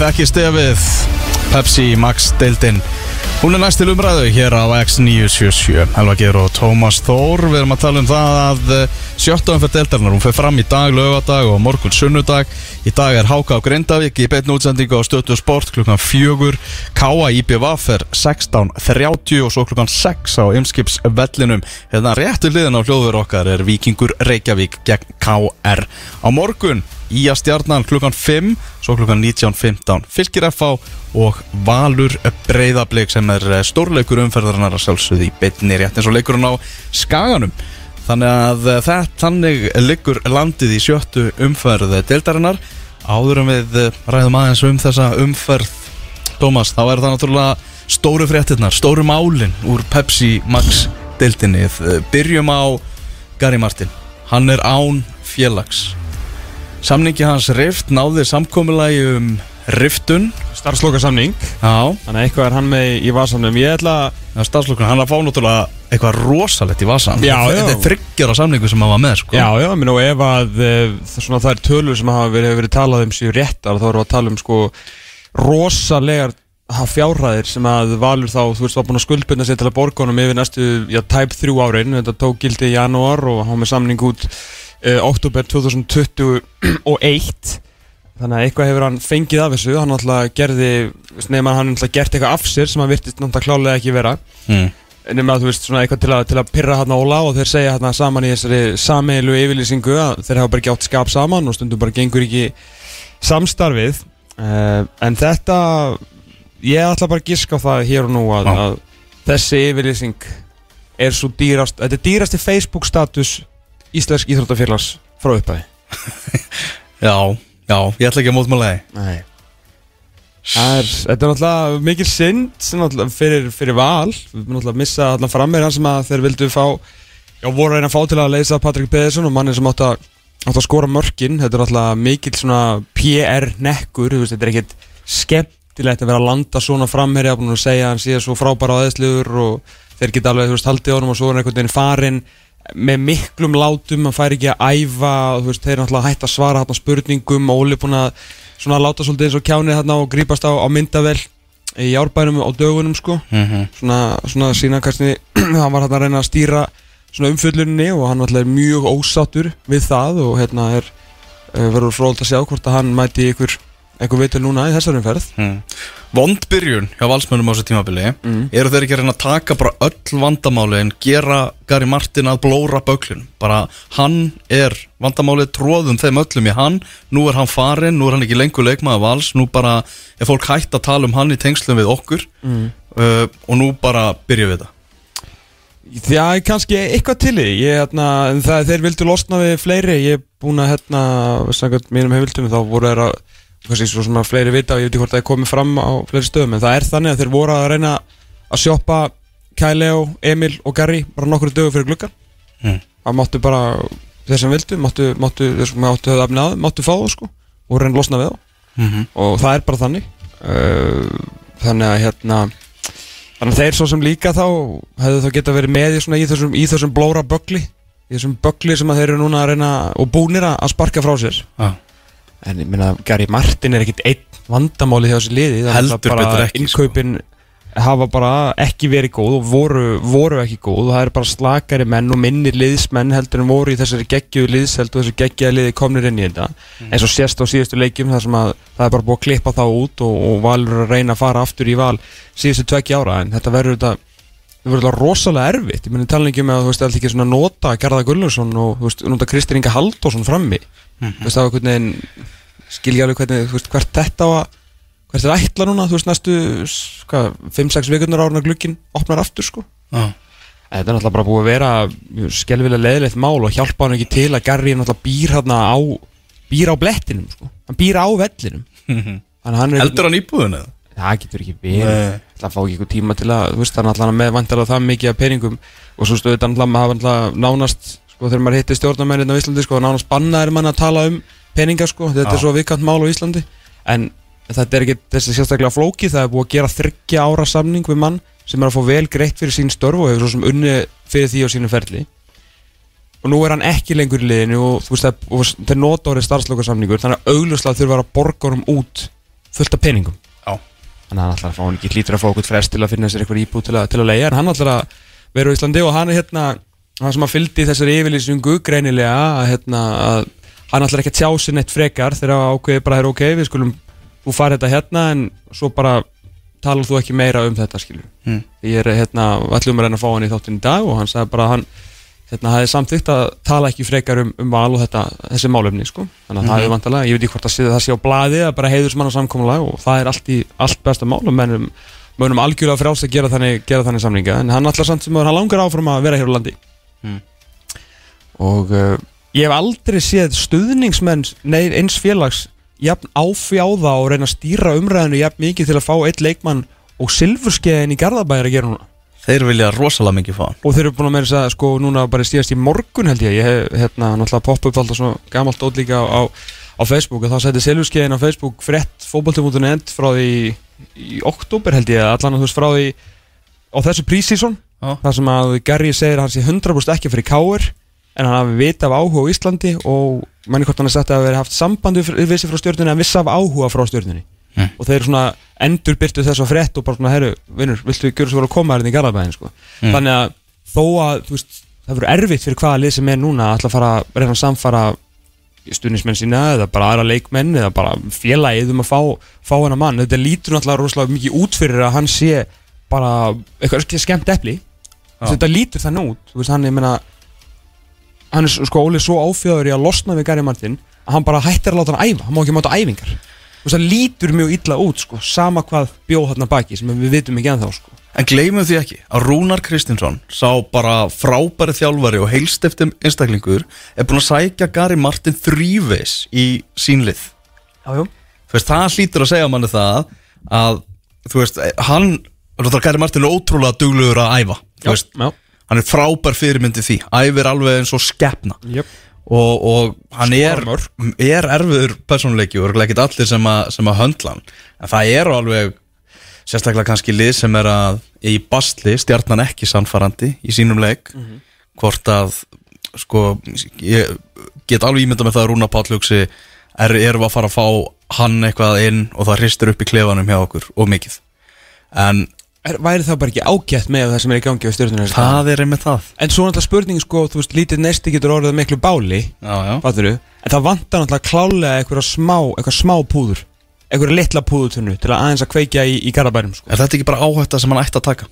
Þið þekki stefið Pepsi Max deildin. Hún er næst til umræðu hér á X977 Helva Geir og Tómas Þór. Við erum að tala um það að sjötta umferð deildarinnar Hún fer fram í dag, lögadag og morgun sunnudag. Í dag er Háka á Grindavík Í beitn útsendingu á stötu sport klukkan fjögur. Káa IPVF er 16.30 Og svo klukkan 6 á Ymskips vellinum Hérna réttu liðin á hljóður okkar Er Víkingur Reykjavík gegn KR Á morgun í að stjarnan klukkan 5 svo klukkan 19.15 fylgir FH og Valur breyðablik sem er eh, stórleikur umferðarinnar að sjálfsögði í bytni rétt eins og leikurinn á Skaganum. Þannig að eh, þetta þannig liggur landið í sjöttu umferð deildarinnar. Áður en við eh, ræðum aðeins um þessa umferð Tómas, þá er það náttúrulega stóru fréttinnar, stóru málin úr Pepsi Max deildinni. Byrjum á Gary Martin. Hann er án félags Samningi hans rift náði samkomulagi um riftun. Starfsloka samning Já. Þannig að eitthvað er hann með í vasanum. Ég ætla að Starfslokun, hann að fá náttúrulega eitthvað rosalegt í vasan Já, já. Þetta er þryggjar á samningu sem hann var með sko. Já, já, minn og ef að e, svona, það er tölur sem hafa verið, verið talað um sér réttar þá erum við að tala um sko rosalegar fjárhæðir sem að valur þá, þú veist, var búin að skuldbyrna sér til að borgunum yfir næstu, já, tæp þrjú árin. Þetta tók gildi í janúar og hann með samning út uh, oktober 2021 þannig að eitthvað hefur hann fengið af þessu. Hann alltaf gerði, nefnum að hann alltaf gert eitthvað af sér sem hann virtist alltaf klálega ekki vera. Mm. nefnum að þú veist svona eitthvað til að, til að pyrra hann ála og þeir segja hann saman í þessari sameilu yfirlýsingu að þeir hafa bara ekki átt skap saman og stundum bara gengur ekki samstarfið. Uh, en þetta ég ætla bara að giska á það hér og nú að, að þessi yfirlýsing er svo dýrast, þetta er dýrasti Facebook status Íslensk Íþróttafélags frá upphæði Já, já, ég ætla ekki að mótmála það er, Þetta er náttúrulega mikil synd fyrir, fyrir val. Við erum náttúrulega að missa allan frammeir hans sem að þeir vildu fá Já, voru að reyna að fá til að leysa Patrik Pedersen og manni sem átt að, átt að skora mörkin. Þetta er náttúrulega mikil svona PR-nekkur Þetta er ekkit skemmtilegt að vera að landa svona frammeir Ég hafa búin að segja að hann sé svo frábæra aðeinsluður og þeir geta alveg, þú veist, haldið honum og svo er einhvern veginn farinn með miklum látum, hann fær ekki að æfa veist, þeir er náttúrulega hægt að svara hérna spurningum og Óli er búin að svona láta svolítið eins og kjánið hérna og grípast á, á myndavel í árbænum og dögunum sko mm -hmm. svona, svona sína kannski hann var hérna að reyna að stýra svona umfjöldunni og hann er mjög ósattur við það og hérna er eh, verður fróld að sjá hvort að hann mæti ykkur eitthvað veitur núna í þessari umferð? Mm. Vondbyrjun hjá valsmönum á þessu tímabili. Mm. eru þeir ekki að reyna að taka bara öll vandamáli en gera Gary Martin að blóra böglun bara hann er vandamálið tróðum þeim öllum í hann. Nú er hann farin, nú er hann ekki lengur leikmaða vals. Nú bara er fólk hægt að tala um hann í tengslum við okkur. Mm. uh, og nú bara byrja við það Já, kannski eitthvað til því ég, hérna, það, þeir vildu losna við fleiri. Ég er búin að hérna, mínum hefildum þá voru þeir að kannski svo svona fleiri vita og ég veit ekki hvort það er komið fram á fleiri stöðum en það er þannig að þeir voru að reyna að sjoppa Kæleo, Emil og Gary bara nokkru dögu fyrir glukkan mm. það máttu bara þeir sem vildu máttu, máttu, máttu höfða afnið að máttu fá það sko og reyna að losna við það mm -hmm. og það er bara þannig. Uh, þannig að hérna þannig að þeir svo sem líka þá hefðu þá geta verið með í, í þessum, þessum blóra bögli í þessum bögli sem þeir eru núna að reyna og búnir að sparka frá sér. Ah en ég minna, Gary Martin er ekkit einn vandamáli hjá þessu liði heldur betur ekki innkaupin sko. hafa bara ekki verið góð og voru, voru ekki góð og það er bara slakari menn og minnir liðsmenn heldur en voru í þessari geggjuðu liðsheld og þessu geggjuða liði komnir inn í þetta mm. en svo sérst á síðustu leikjum þar sem að það er bara búið að klippa þá út og, og valur að reyna að fara aftur í val síðustu tvekki ára en þetta verður þetta það verður rosalega erfitt ég myndi tala ekki með að þú veist, það er ekki svona nota Gerða Gullarsson og þú veist, nota Kristýr Inga Haldásson frammi mm -hmm. þú veist það var veginn skilja alveg hvernig, þú veist, hvert þetta að hvert er ætla núna, þú veist, næstu 5-6 vikurnar áruna glukkin opnar aftur, sko ah. þetta er náttúrulega bara búið að vera skelvilega leðilegt mál og hjálpa hann ekki til að Garri náttúrulega býr hérna á býr á blettinum, sko, hann býr á vellinum hann heldur hann íbúðun eða? Það getur ekki verið. Það fá ekki eitthvað tíma til að, veist, það er náttúrulega með vantilega það mikið af peningum. Og svo stöður þetta náttúrulega nánast sko þegar maður hittir stjórnarmennirna á Íslandi sko nánast bannaðir mann að tala um peninga sko. Þetta Já. er svo vikant mál á Íslandi. En þetta er ekki þessi sérstaklega flóki það er búið að gera þryggja ára samning við mann sem er að fá vel greitt fyrir sín störf og hefur svo sem unni fyrir því á sínu ferli. Og nú er hann ekki lengur í liðinu og þú veist það er nota árið starfslokarsamningur þannig að auglustlega þurfa að borga honum út fullt af peningum. Já. Þannig að hann ætlar að fá hann ekki hlýtur að fá okkur frest til að finna sér eitthvað íbúð til að, til að leiða en hann ætlar að vera á Íslandi og hann er hérna hann sem að fylgdi þessari yfirlýsingu greinilega að, hérna, að hann ætlar ekki að tjá sér neitt frekar þegar ákveði bara er ok, við skulum þú farið þetta hérna en svo bara talar þú ekki meira um þetta skilur Mm. ég er hérna, ætlum að reyna að fá hann í þáttinn í dag og hann sagði bara að hann hérna, hafði samþygt að tala ekki frekar um, um val og þetta, þessi málefni sko. þannig að það er vantalega, ég veit ekki hvort að það sé á blaði að bara heiður smanna samkomulag og það er allt, í, allt besta mál og mennum, mennum algjörlega frjálst að gera þannig, gera þannig samlinga en hann allar samt sem hann langar áfram að vera hér á landi Mm. og uh, ég hef aldrei séð stuðningsmenn nei, eins félags jafn áfjáða og reyna að stýra umræðinu jafn mikið til að fá eitt leikmann og silfurskeiðin í Garðabæjar að gera núna Þeir vilja rosalega mikið fá hann. Og þeir eru búin að meira þess að sko núna bara stíðast í morgun held ég. Ég hef hérna náttúrulega poppa upp alltaf svo gamalt ót líka á, á, á Facebook. Og þá sætti Silvurskeiðin á Facebook frett fótbolti.net frá því í oktober held ég allan að þú veist frá því á þessu prísísson Já. þar sem að Gary segir að hann sé 100% ekki fyrir káir en hann hafi vita af áhuga á Íslandi og manni hvort hann er sagt að hafi haft samband við sig frá stjórnunni en vissi af áhuga frá stjórnunni Mm. og þeir svona endur byrtu þess að frétt og bara svona, herru, vinnur, viltu gjöra svo vel að koma hérna í Garðabæðin, sko. Mm. Þannig að þó að, þú veist, það verður erfitt fyrir hvaða lið sem er núna að að fara að reyna að samfara stuðnismenn sína eða bara aðra leikmenn eða bara félagið um að fá, fá hana mann. Þetta lítur náttúrulega rosalega mikið út fyrir að hann sé bara eitthvað skemmt epli. Já. Þetta lítur þannig út, þú veist, hann, ég meina, hann er sko Óli svo áfjáður í að losna við Gary Martin að hann bara hættir að láta hann æfa, hann má ekki máta æfingar veist það lítur mjög illa út sko, sama hvað bjóð þarna baki sem við vitum ekki ennþá sko. En gleymum því ekki að Rúnar Kristinsson sá bara frábæri þjálfari og heilstiftum einstaklingur er búin að sækja Gary Martin þrývis í sínlið já, já. Þú veist, það hlýtur að segja manni það að, þú veist, hann Gary Martin er ótrúlega duglegur að æfa Þú veist, já. hann er frábær fyrirmyndi því æfir alveg eins og skepna Jöp. Og, og hann er, Skorar mörk. er erfiður persónuleiki og er ekki allir sem að, sem að höndla hann. En það eru alveg sérstaklega kannski lið sem er að í bastli, stjarnan ekki sannfarandi í sínum leik. Hvort að sko, ég get alveg ímynda með það að Rúna Páll hugsi er, erum að fara að fá hann eitthvað inn og það hristir upp í klefanum hjá okkur og mikið. En Er, væri það bara ekki ágætt með það sem er í gangi á stjórnuna það er einmitt það. En svo náttúrulega spurning sko, þú veist, lítið nesti getur orðið miklu báli já, já. fatturu, en það vantar náttúrulega klálega eitthvað smá, eitthvað smá púður eitthvað litla púðutunnu til að aðeins að kveikja í, í garabærum sko. er þetta ekki bara áhætta sem hann ætti að taka?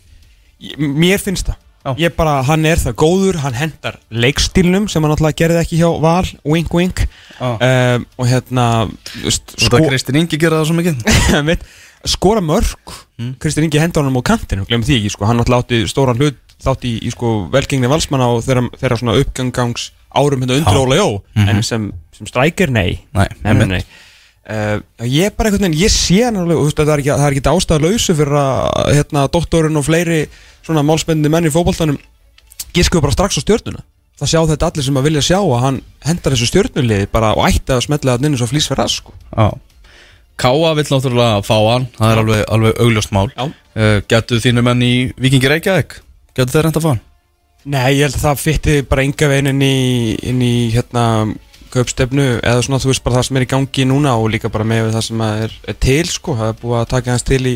Ég- Mér finnst það. Já. Ég bara, hann er það góður, hann hendar leikstílnum sem hann alltaf gerði ekki hjá Val wink wink. Um, og hérna þú veist, Svo það það skora mörg Mm. Kristinn Ingi hendur honum á kantinu, glemum því ekki sko. hann átti stóran hlut þátt í, í sko, velgengni valsmanna og þeirra, þeirra svona uppgangangs árum hérna undir. Óla Jó Mhm. en sem, sem strækir, nei Nei, nei, nei. Uh, ég er bara einhvern veginn, ég sé hann alveg, veist, það er ekki, það ekki ástæðalausu fyrir að hérna, doktorinn og fleiri svona málspennandi menn í fótboltanum giskuðu bara strax á stjórnuna það sjá þetta allir sem að vilja sjá að hann hendar þessu stjórnuliði bara og ætti að smetla það inn eins og flýs fyrir að sko Káa vill náttúrulega fá hann. Það er alveg, alveg augljóst mál. Uh, Gætu þínu menn í Vikingi Reykjavík? Gætu þeir reynda að fá hann Nei, ég held að það fytti bara enga veginn inn í, inn í hérna kaupstefnu eða svona þú veist bara það sem er í gangi núna og líka bara með það sem að er, er til sko, það er búið að taka hans til í,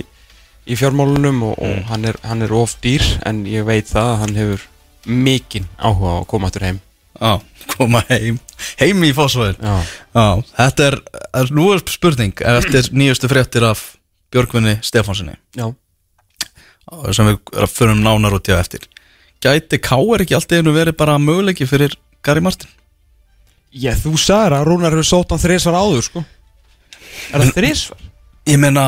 í fjármálunum og, og hann, er, hann er of dýr en ég veit það að hann hefur mikinn áhuga á að koma aftur heim Já, koma heim Heim í Já, Já, þetta er, er Nú er spurning Eftir nýjustu fréttir af Björgvinni Stefánsinni já, Sem við förum nánar út í að eftir. Gæti Káa ekki allt í einu verið bara möguleiki fyrir Gary Martin? Ég, þú sagðir að Rúnar hefur sótt hann þrísvar áður sko. Er það þrísvar? Ég meina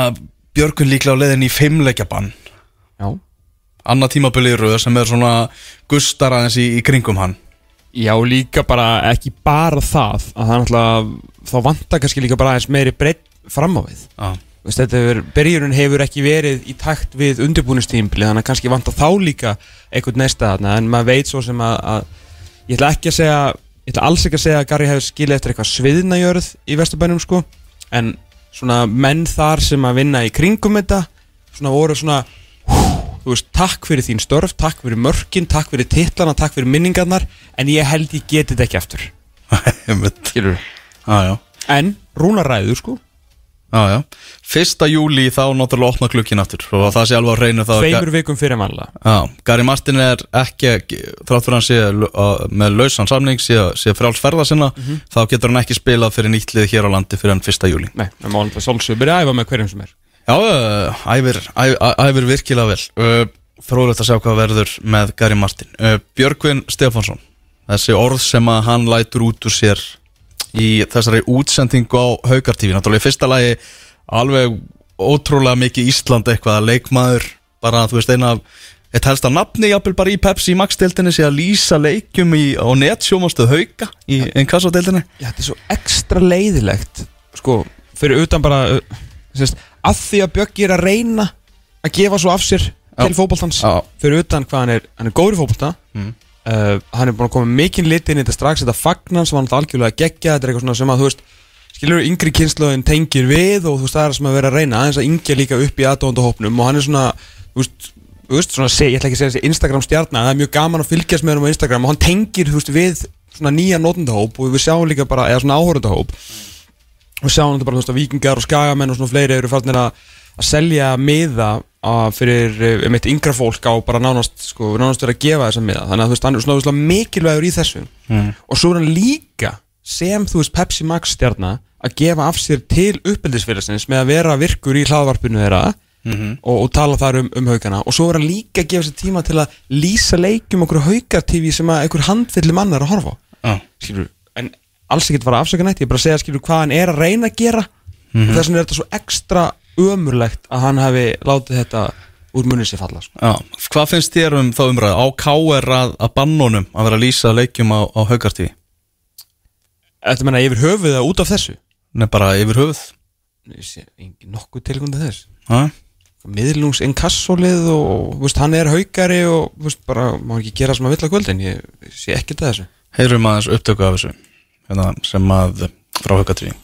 Björgvin líklega á leiðin í fimmleikjabann Já. Annað tímabili í röð sem er svona Gustar aðeins í, í kringum hann Já, líka bara, ekki bara það að það náttúrulega þá vantar kannski líka bara aðeins meiri breytt fram á við. Þú veist, þetta hefur, byrjurinn hefur ekki verið í takt við undirbúinistímpli þannig að kannski vantar þá líka einhvern næsta þarna en maður veit svo sem að, að ég ætla ekki að segja ég ætla alls ekki að segja að Garri hefur skilið eftir eitthvað sviðnajörð í Vesturbænum sko. En svona menn þar sem að vinna í kringum þetta svona voru svona þú veist, takk fyrir þín störf, takk fyrir mörkin takk fyrir titlana, takk fyrir minningarnar en ég held ég geti þetta ekki aftur. Skilur Já, já. En Rúnar ræður sko. Já, já. Fyrsta júli þá náttúrulega opna klukkin aftur. Og það sé alveg á hreinu þá Tveimur vikum fyrir mannlega Já, Gary Martin er ekki þrátt fyrir hann sé með lausan samning sé, sé frjálsferða sinna þá getur hann ekki spilað fyrir nýttlið hér á landi fyrir hann fyrsta júli Nei, við málum það svolsög byrja að æfa með hverjum sem er Já, uh, æfir, æfir, æfir virkilega vel. Uh, Fróðilegt að sjá hvað verður með Gary Martin. Uh, Björgvin Stefánsson Þessi orð sem að hann lætur út úr sér Í þessari útsendingu á Haukartífi Náttúrulega í fyrsta lagi Alveg ótrúlega mikið Ísland eitthvað að Leikmaður, bara þú veist eina Eitt helsta nafni jafnvel bara í Pepsi Max-deildinni sé að lýsa leikjum í, á netsjómastuð Hauka í Inkasso-deildinni. Já, þetta er svo ekstra leiðilegt Sko, fyrir utan bara sérst, að því að Bjöggi er að reyna að gefa svo af sér til fótboltans. Já. fyrir utan hvað hann er, hann er góður í fótbolta. Mm. uh, hann er búin að koma mikinn lit inn í þetta strax. Þetta fagnan sem hann alltaf algjörlega gegja þetta er eitthvað svona sem að þú veist skilur yngri kynnslóðin tengir við og þú veist það er sem að vera að reyna. Aðeins að yngja líka upp í aðdóndahópnum og hann er svona þú veist, þú veist svona, ég ætla ekki að segja þessi Instagram stjarnar það er mjög gaman að fylgjast með hann á Instagram og hann tengir þú veist við svona nýja notendahóp og við sjáum líka bara, eða svona áhörundahóp og sjáum þetta bara, þú veist, að vikingar og skagamenn og svona fleiri eru farnir að, að selja miða að fyrir eh, einmitt yngra fólk á bara nánast, sko, nánast verið að gefa þessa miða. Þannig að þú veist, hann er svona, svona mikilvægur í þessu. Mm. og svo er hann líka sem, þú veist, Pepsi Max stjarnar að gefa af sér til uppeldisfélagsins með að vera virkur í hlaðvarpinu þeirra Mhm. og, og tala þar um, um haugana og svo er hann líka að gefa sér tíma til að lýsa leikjum okkur haugartífi sem að einhver handfylli mann er að horfa á. Já, skilur, alls ekki fara að afsaka nætt ég er bara að segja skilur hvað hann er að reyna að gera. Mhm. og þess vegna er þetta svo ekstra ömurlegt að hann hafi látið þetta úr munni sér falla sko. Já, hvað finnst þér um þá umræðu? Á KR að, að bannunum að vera að lýsa leikjum á, á haugartífi? Þetta menna yfir höfuð eða út af þessu? Nei, bara yfir höfuð. Nokkuð tilgjóndi þess. Já, miðlungs inkassolið og veist, hann er haugari og veist, bara má ekki gera sem að vill að kvöldin. Ég sé ekkert að þessu. Heyrum aðeins upptöku af þessu hérna, sem að frá haugartífi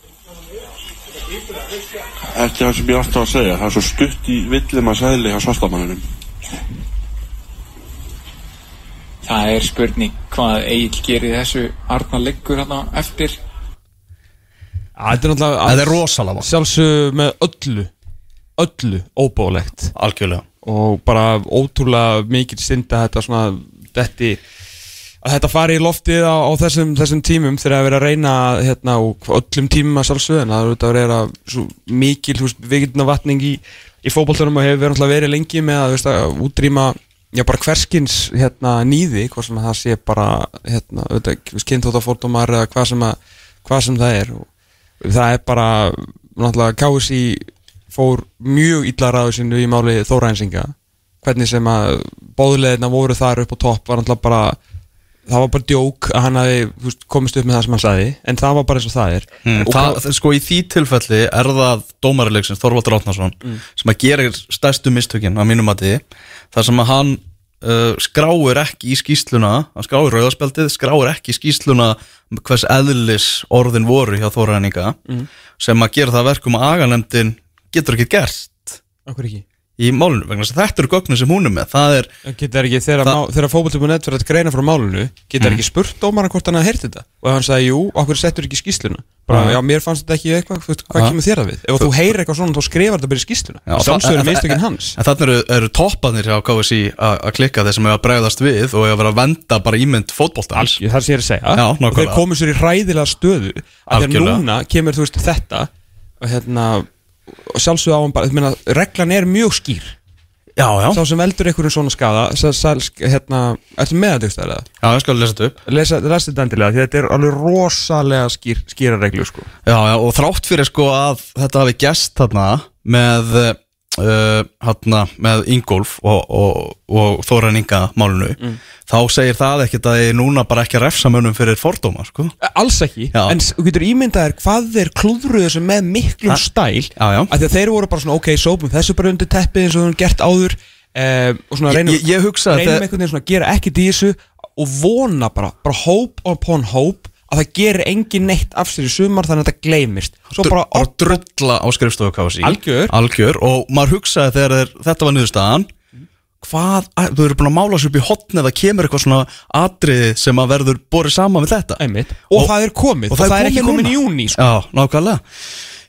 Ekki það sem ég alltaf að segja, það er svo stutt í villum að segli hjá svartamanninum. Það er spurning hvað Egil gerir þessu. Arnar liggur hérna eftir. Þetta er náttúrulega Það er rosalega sjálfsög með öllu öllu óbóðlegt Algjörlega. Og bara ótrúlega mikil synd að þetta svona detti að þetta fari í loftið á, á þessum, þessum tímum þegar að vera að reyna hérna öllum tímum að sjálfsögðu. En það er auðvitað að vera mikil vikilnavatning í, í fótboltunum og hefur verið verið lengi með að, veist, að útrýma já hverskins hérna nýði hvort sem að það sé bara hérna auðvitað kynþóttafórdómar eða hvað sem, að, hvað sem það er. Og það er bara náttúrulega KSI fór mjög illa ræðu sinu í máli Þórænsinga hvernig sem að bóðleðina voru þar upp á topp var náttúrulega bara það var bara djók að hann hafi komist upp með það sem hann sagði en það var bara eins og það er. Mm, og það, Sko í því tilfelli er það dómarilegsins Þorvaldur Átnarsson sem að gera stærstu mistökin á mínum mati þar sem að hann uh, skráir ekki í skýsluna hann skráir rauðaspjaldið, skráir ekki í skýsluna hvers eðlis orðin voru hjá Þóræninga sem að gera það að verkum að aganemdin getur ekki gert. Okkur ekki í málunum vegna þess að þetta eru gögnin sem hún er með. Það er, Getur ekki, þegar, Það- þegar fótboltum.net verið að greina frá málunu getur mm. ekki spurt dómaran hvort hann hafa heyrt þetta? Og hann sagði, jú, okkur settur ekki skýsluna bara, Já. já, mér fannst þetta ekki eitthvað hvað Já. kemur þér það við? Ef þú heyrir eitthvað svona, þá skrifar þetta bara í skýsluna mistökin en- hans. En þannig eru, eru toppanir hjá KSI að að klikka þeir sem hefur að bregðast við og hefur að að venda bara ímynd fótboltans Algjör, sjálfsögðu á hann bara, ég meina, reglan er mjög skýr. Já, já, sá sem veldur einhverjum svona skada hérna, ertu með þetta ykkur eða? já, ég skal lesa þetta upp. Lesa, lesa þetta endilega, því þetta er alveg rosalega skýr, skýra reglu sko. Já, já, og þrátt fyrir sko að þetta hafi gest þarna með uh, hérna, með Ingolf og, og, og Þóran Inga málunu þá segir það ekkert að ég núna bara ekki að refsa mönnum fyrir fordóma, sko Alls ekki, Já. en þú getur ímyndað þér hvað þeir klúðruðu þessu með miklum Ha? stæl Já, já. að þeir voru bara svona, ok, sópum þessu bara undir teppið eins og við höfum gert áður um, og svona reynum, ég- ég reynum einhvern veginn svona að gera ekkert í þessu og vona bara, bara hope upon hope að það gerir engin neitt af sér í sumar þannig að þetta gleymist. Svo bara, op, drulla á skrifstofu KSI Algjör. Algjör. Og maður hugsaði þegar þeir, þetta var niðurstaðan hvað, að- þú eru búin að mála sér upp í hotn eða kemur eitthvað svona atriði sem að verður borið saman við þetta. Og, Og- það er komið. og og það það, er ekki komin í júni sko. Já, nákvæmlega.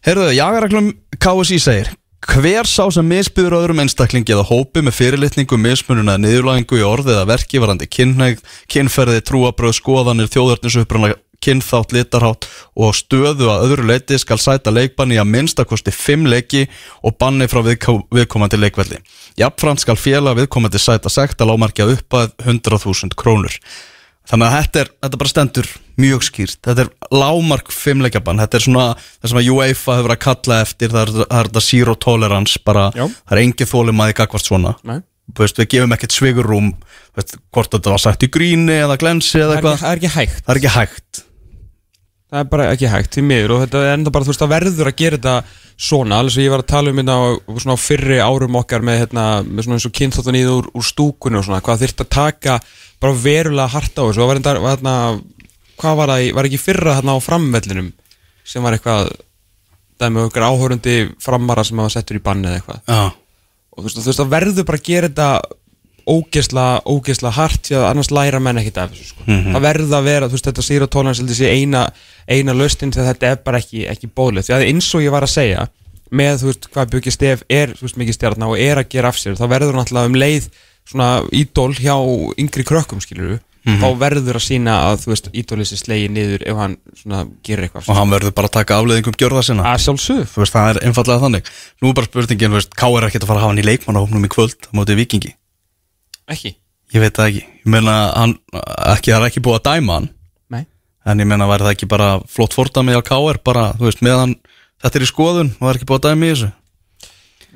Heyrðu, jagareglum KSI segir Hver sá sem misbyður öðrum einstaklingi eða hópi með fyrirlitningu, mismununa niðurlægingu í orði eða verki varandi kynferði, trúabröð, skoðanir, þjóðarnisuppruna, kynþátt, litarhátt og stöðu að öðru leiti skal sæta leikbanni að minnstakosti 5 leiki og banni frá viðko- viðkomandi leikvelli. Jafnframt skal félag viðkomandi sæta sekt að lámarkja upp að 100.000 krónur. Þannig að þetta, er, þetta bara stendur mjög skýrt. Þetta er lámark fimmleikjabann. Þetta er svona það sem að UEFA hefur að kalla eftir. Það er, það er þetta zero tolerance bara. Já. Það er engin þólimaði gagvart svona. Nei. Veist, við gefum ekkert svigurrúm veist, hvort þetta var sagt í gríni eða glensi eða eitthvað. það er Það er ekki hægt. Það er bara ekki hægt því miður og þetta er enda bara, þú veist, það verður að gera þetta svona, alveg sem ég var að tala um hérna á svona á fyrri árum okkar með hérna, með svona eins og kynþáttan í úr, úr stúkunni og svona, hvað þyrft að taka bara verulega hart á þessu. Og var enda, var hérna, hvað var það, í- var ekki fyrra hérna á framvellinum sem var eitthvað, dæmi okkur áhörundi framara sem hafa settur í banni eða eitthvað? Já. og þú veist, þú það verður bara að gera þetta ógesla, ógesla hart því að annars læra menn ekkit af þessu sko. það verður að vera, þú veist, þetta tolerance heldur sé eina, eina löstin þegar þetta er bara ekki, ekki bóðlegt, því að eins og ég var að segja með, þú veist, hvað Björki Stef er, þú veist, mikið stjarnar og er að gera af sér þá verður náttúrulega um leið svona ídól hjá yngri krökkum, skilur þá verður að sína að, þú veist, ídólið sér slegið niður ef hann svona gerir eitthvað Og hann verður bara að taka afleðingum gjörða sinna. að sjálfsög Þú veist, það er einfallega þannig. Nú er bara spurningin, þú veist, K er ekkert að fara að hafa hann í leikmannahóknum í kvöld á móti vikingi. Ekki, Ég veit það ekki. Ég meina, hann, ekki, það er ekki búið að dæma hann. nei En ég meina, væri það ekki bara flott fordæmi á KR, bara, þú veist, meðan þetta er í skoðun og það er ekki búið að dæmi í þessu.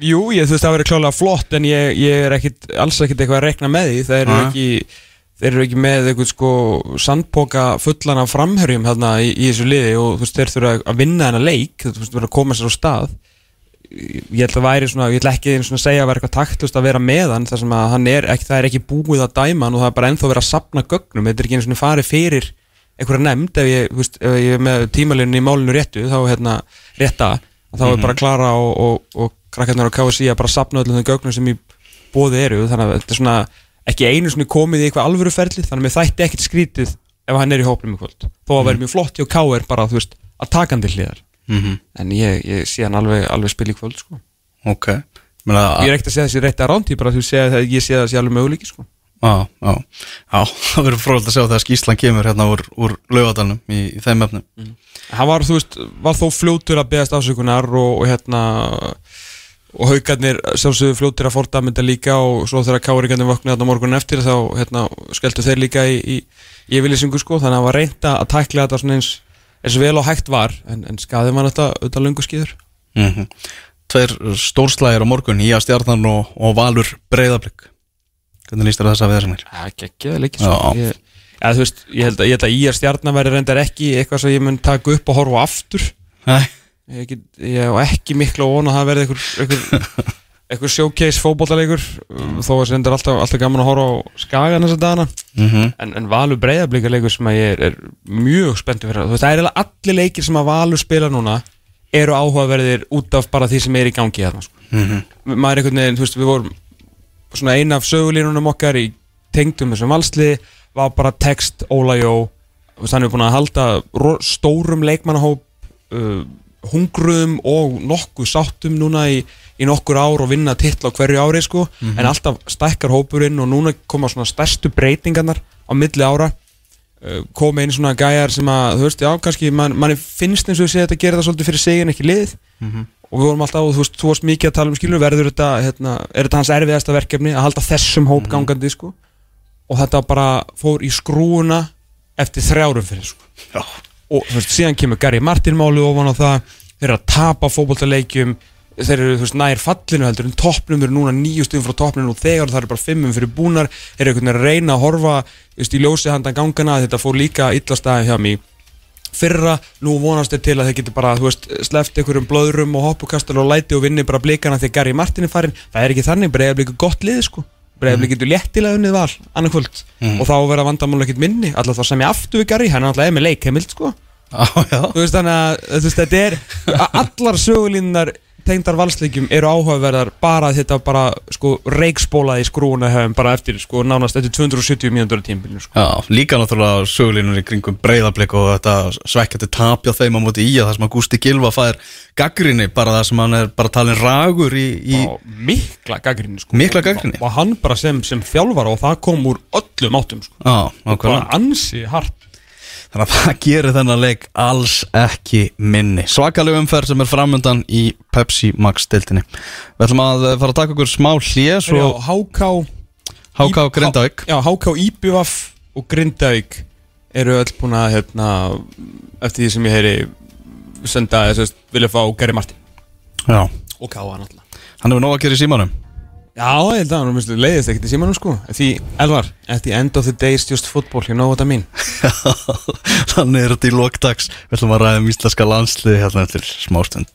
Jú, ég, þú veist, það verður klálega flott en ég, ég er ekkit, alls ekkit eitthvað að rekna með því þeir eru ekki þeir eru ekki með eitthvað sko sandpoka fullan af framherjum hérna í, í þessu liði og þú veist, þeir þurfa að vinna þennan leik, þú veist, verður að koma sér á stað ég held að væri svona, ég ætla ekki einu svona að segja að vera eitthvað taktlust að vera með hann þar sem að hann er, ekki, það er ekki búið að dæma hann og það er bara ennþá verið að sapna gögnum. Þetta er ekki einu svona farið fyrir einhverja nefnd ef ég, veist, ef ég er með tímalinu í málinu réttu, þá hérna rétta, þá er bara Klara og, og, og krakkarnar á KSI að bara sapna öllum þeim gögnum sem í bóði eru. Þannig að þetta er svona ekki einu svona komið í eitthvað alvöru ferli þannig að mér þætti að að Mm en ég, ég sé hann alveg, alveg spil í kvöld sko. Ok. Ég er ekkert að segja þessi rétti að rántí bara þú segja að ég að það sé alveg möguleiki sko. Já, já, já, það verður frólægt að sjá þegar skýslan kemur hérna úr, úr laugadalnum í, í þeim efnum. hann var, þú veist, var þó fljótur að beðast afsökunar og, og hérna og haugarnir sjálfsögðu fljótur að forda mynda líka og svo þegar káringarnir vaknaði þarna morgunin eftir þá hérna, skeltu þeir líka í, í, í yfirlýsingu sko, þannig að hann var reynda að tækla þetta svona eins, eins vel og hægt var en, en skaði var þetta auðvitað löngu skýður Mm Tveir stórslægir á morgun, Ía Stjarnan og, og Valur Breiðablик. Hvernig líst þér á þessa veðarsanir? Það er geggjaði leikir sko. Já. ég, ja, veist, ég held að, ég að íjar stjarnar verði reyndar ekki eitthvað sem ég mun taka upp og horfa aftur Nei. ég, ég hef ekki miklu að vona að það verði einhver, einhver showcase fótbollaleikur þó að það er alltaf, alltaf gaman að horfa á skagan þessa dagana. Mm en, en Valur breyðablíkarleikur sem að ég er, er mjög spenntur fyrir. Veist, það er allir leikir sem að Valur spila núna eru áhugaverðir út af bara því sem er í gangi þarna sko. -hmm. maður er einhvern veginn, þú veist, við vorum svona eina af sögulínunum okkar í tengdum þessum valsli var bara text Óla Jó. Þú veist, hann er búin að halda stórum leikmannahóp uh, hungruðum og nokkuð sáttum núna í, í nokkur ár og vinna titla á hverju ári sko. En alltaf stækkar hópurinn og núna koma svona stærstu breytingarnar á milli ára. Uh, koma einn svona gæjar sem að, þú veist, já, kannski man, manni finnst eins og sé þetta gera það svolítið fyrir sig en ekki lið og við vorum alltaf, þú veist, þú varst mikið að tala um skilur, verður þetta, hérna, er þetta hans erfiðasta verkefni að halda þessum hóp gangandi, sko? Og þetta bara fór í skrúuna eftir þrjárum fyrir, sko. Já. Og þú veist, síðan kemur Gary Martin máli ofan á það, þeir eru að tapa fótboltaleikjum, þeir eru, þú veist, nær fallinu heldur en toppnum. Eru núna nýju stöðum frá toppnum og þegar það eru bara fimmum fyrir búnar, þeir eru einhvern veginn að reyna að horfa, veist, í ljósi handan gangana, þetta fór líka illa staði hjá mig fyrra, nú vonast þeir til að þeir geti bara, þú veist, sleft einhverjum blöðrum og hoppukastal og læti og vinni bara blikana þegar Gary Martin er farin, það er ekki þannig breiðablík er gott lið, sko breiðablík getur léttilega unnið val, annarkvöld og þá verða vandamál ekkert minni, alltaf þá sem ég aftur við Gary, hann er alltaf með leikheimild, sko. Já, já. þú veist þannig að þetta er allar sögulínunar tengdar valsleikjum eru áhugaverðar bara þetta bara sko reikspólaði í skrúna hefum bara eftir sko nánast eftir 270 mínútur á tímbilinu sko. Já, líka náttúrulega sögulínur í kringum breyðablik og þetta svekkjandi tapja þeim á móti í að það sem að Gústi Gilva fær gaggrinni, bara það sem hann er bara talin ragur í, í og mikla gaggrinni sko. Mikla gagnrýni. og hann bara sem, sem þjálfara og það kom úr öllum áttum sko. Já, nákvæmlega bara ansi hart Þannig að það gerir þennan leik alls ekki minni. Svakaleg umferð sem er framöndan í Pepsi Max deltinni Við ætlum að eh, fara að taka okkur smá Já, Svo HK HK Grindavík. Já, HK Íbjúaf og Grindavík eru öll búin að hérna, eftir því sem ég heyri senda þess að vilja fá Gary Martin. Já, og Káa náttúrulega. Hann hefur nóg að gera í símanum Já, ég held að hann leiðist ekkert í símanum sko. Því, Elvar, at the end of the day is just football, you know what I mean? Þannig er þetta í lokdags Við ætlum að ræða um íslenska landslið hérna eftir smástund